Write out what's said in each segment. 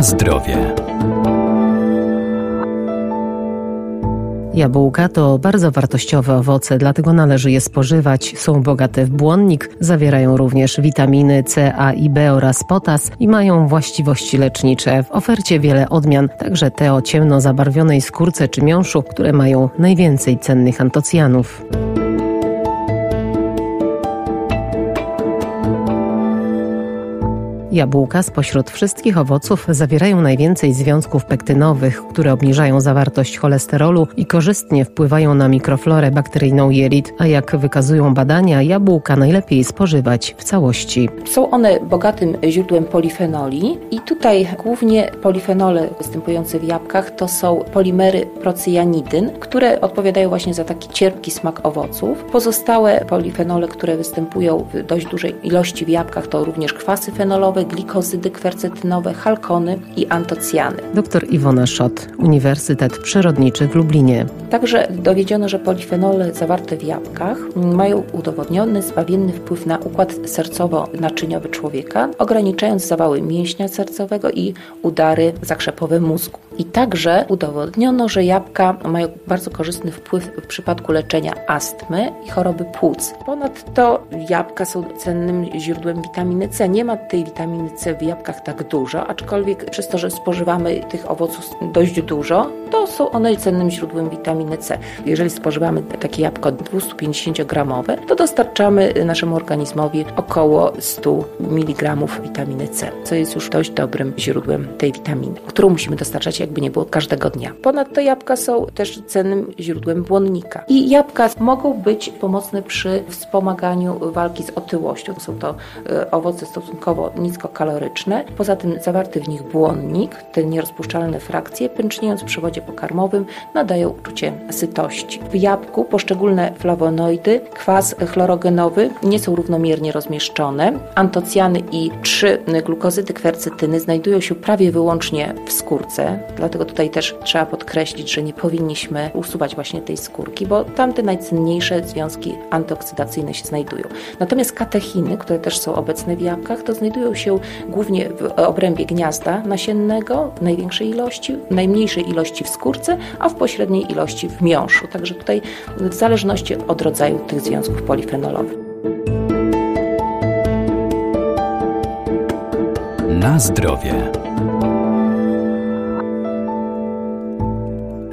Zdrowie. Jabłka to bardzo wartościowe owoce, dlatego należy je spożywać. Są bogate w błonnik, zawierają również witaminy C, A i B oraz potas i mają właściwości lecznicze. W ofercie wiele odmian, także te o ciemno zabarwionej skórce czy miąższu, które mają najwięcej cennych antocjanów. Jabłka spośród wszystkich owoców zawierają najwięcej związków pektynowych, które obniżają zawartość cholesterolu i korzystnie wpływają na mikroflorę bakteryjną jelit, a jak wykazują badania, jabłka najlepiej spożywać w całości. Są one bogatym źródłem polifenoli i tutaj głównie polifenole występujące w jabłkach to są polimery procyjanidyn, które odpowiadają właśnie za taki cierpki smak owoców. Pozostałe polifenole, które występują w dość dużej ilości w jabłkach to również kwasy fenolowe, glikozydy kwercetynowe, halkony i antocjany. Dr Iwona Szot, Uniwersytet Przyrodniczy w Lublinie. Także dowiedziono, że polifenole zawarte w jabłkach mają udowodniony zbawienny wpływ na układ sercowo-naczyniowy człowieka, ograniczając zawały mięśnia sercowego i udary zakrzepowe mózgu. I także udowodniono, że jabłka mają bardzo korzystny wpływ w przypadku leczenia astmy i choroby płuc. Ponadto jabłka są cennym źródłem witaminy C. Nie ma tej witaminy C w jabłkach tak dużo, aczkolwiek przez to, że spożywamy tych owoców dość dużo, to są one cennym źródłem witaminy C. Jeżeli spożywamy takie jabłko 250-gramowe, to dostarczamy naszemu organizmowi około 100 mg witaminy C, co jest już dość dobrym źródłem tej witaminy, którą musimy dostarczać jakby nie było każdego dnia. Ponadto jabłka są też cennym źródłem błonnika. I jabłka mogą być pomocne przy wspomaganiu walki z otyłością. Są to e, owoce stosunkowo niskokaloryczne. Poza tym zawarty w nich błonnik, te nierozpuszczalne frakcje, pęczniejąc w przewodzie pokarmowym, nadają uczucie sytości. W jabłku poszczególne flawonoidy, kwas chlorogenowy nie są równomiernie rozmieszczone. Antocjany i trzy glukozydy kwercetyny znajdują się prawie wyłącznie w skórce, dlatego tutaj też trzeba podkreślić, że nie powinniśmy usuwać właśnie tej skórki, bo tam te najcenniejsze związki antyoksydacyjne się znajdują. Natomiast katechiny, które też są obecne w jabłkach, to znajdują się głównie w obrębie gniazda nasiennego w największej ilości, w najmniejszej ilości w skórce, a w pośredniej ilości w miąższu. Także tutaj w zależności od rodzaju tych związków polifenolowych. Na zdrowie.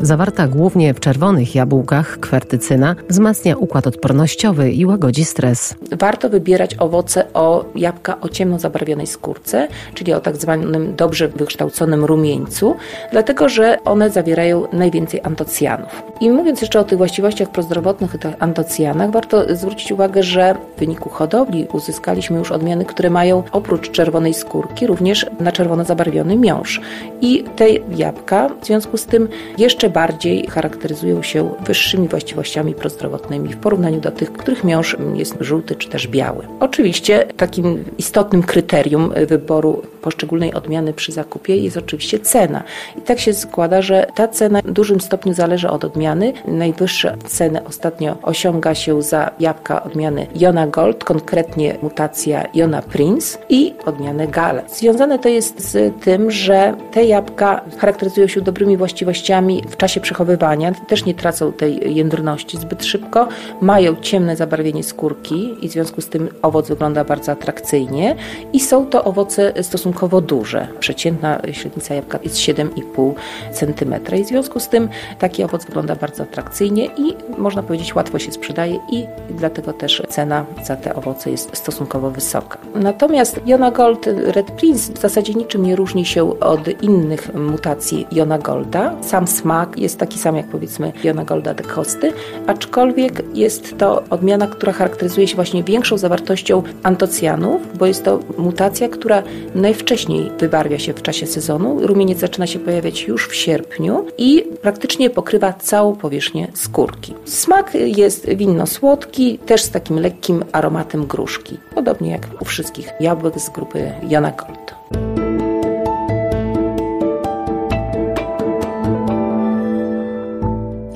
Zawarta głównie w czerwonych jabłkach kwertycyna wzmacnia układ odpornościowy i łagodzi stres. Warto wybierać owoce o jabłka o ciemno zabarwionej skórce, czyli o tak zwanym dobrze wykształconym rumieńcu, dlatego że one zawierają najwięcej antocjanów. I mówiąc jeszcze o tych właściwościach prozdrowotnych i tych antocjanach, warto zwrócić uwagę, że w wyniku hodowli uzyskaliśmy już odmiany, które mają oprócz czerwonej skórki również na czerwono zabarwiony miąższ. I te jabłka w związku z tym jeszcze bardziej charakteryzują się wyższymi właściwościami prozdrowotnymi w porównaniu do tych, których miąższ jest żółty czy też biały. Oczywiście takim istotnym kryterium wyboru poszczególnej odmiany przy zakupie jest oczywiście cena. I tak się składa, że ta cena w dużym stopniu zależy od odmiany. Najwyższe ceny ostatnio osiąga się za jabłka odmiany Jona Gold, konkretnie mutacja Jona Prince i odmianę Gale. Związane to jest z tym, że te jabłka charakteryzują się dobrymi właściwościami w czasie przechowywania, też nie tracą tej jędrności zbyt szybko, mają ciemne zabarwienie skórki i w związku z tym owoc wygląda bardzo atrakcyjnie i są to owoce stosunkowo stosunkowo duże. Przeciętna średnica jabłka jest 7,5 cm i w związku z tym taki owoc wygląda bardzo atrakcyjnie i można powiedzieć łatwo się sprzedaje i dlatego też cena za te owoce jest stosunkowo wysoka. Natomiast Jona Gold Red Prince w zasadzie niczym nie różni się od innych mutacji Jona Golda. Sam smak jest taki sam jak powiedzmy Jona Golda de Costy, aczkolwiek jest to odmiana, która charakteryzuje się właśnie większą zawartością antocjanów, bo jest to mutacja, która najwcześniej wcześniej wybarwia się w czasie sezonu. Rumieniec zaczyna się pojawiać już w sierpniu i praktycznie pokrywa całą powierzchnię skórki. Smak jest winno-słodki, też z takim lekkim aromatem gruszki, podobnie jak u wszystkich jabłek z grupy Jana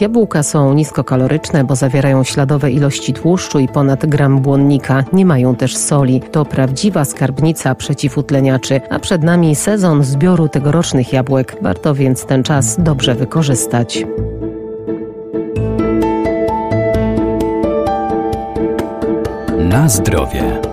Jabłka są niskokaloryczne, bo zawierają śladowe ilości tłuszczu i ponad gram błonnika. Nie mają też soli. To prawdziwa skarbnica przeciwutleniaczy, a przed nami sezon zbioru tegorocznych jabłek. Warto więc ten czas dobrze wykorzystać. Na zdrowie.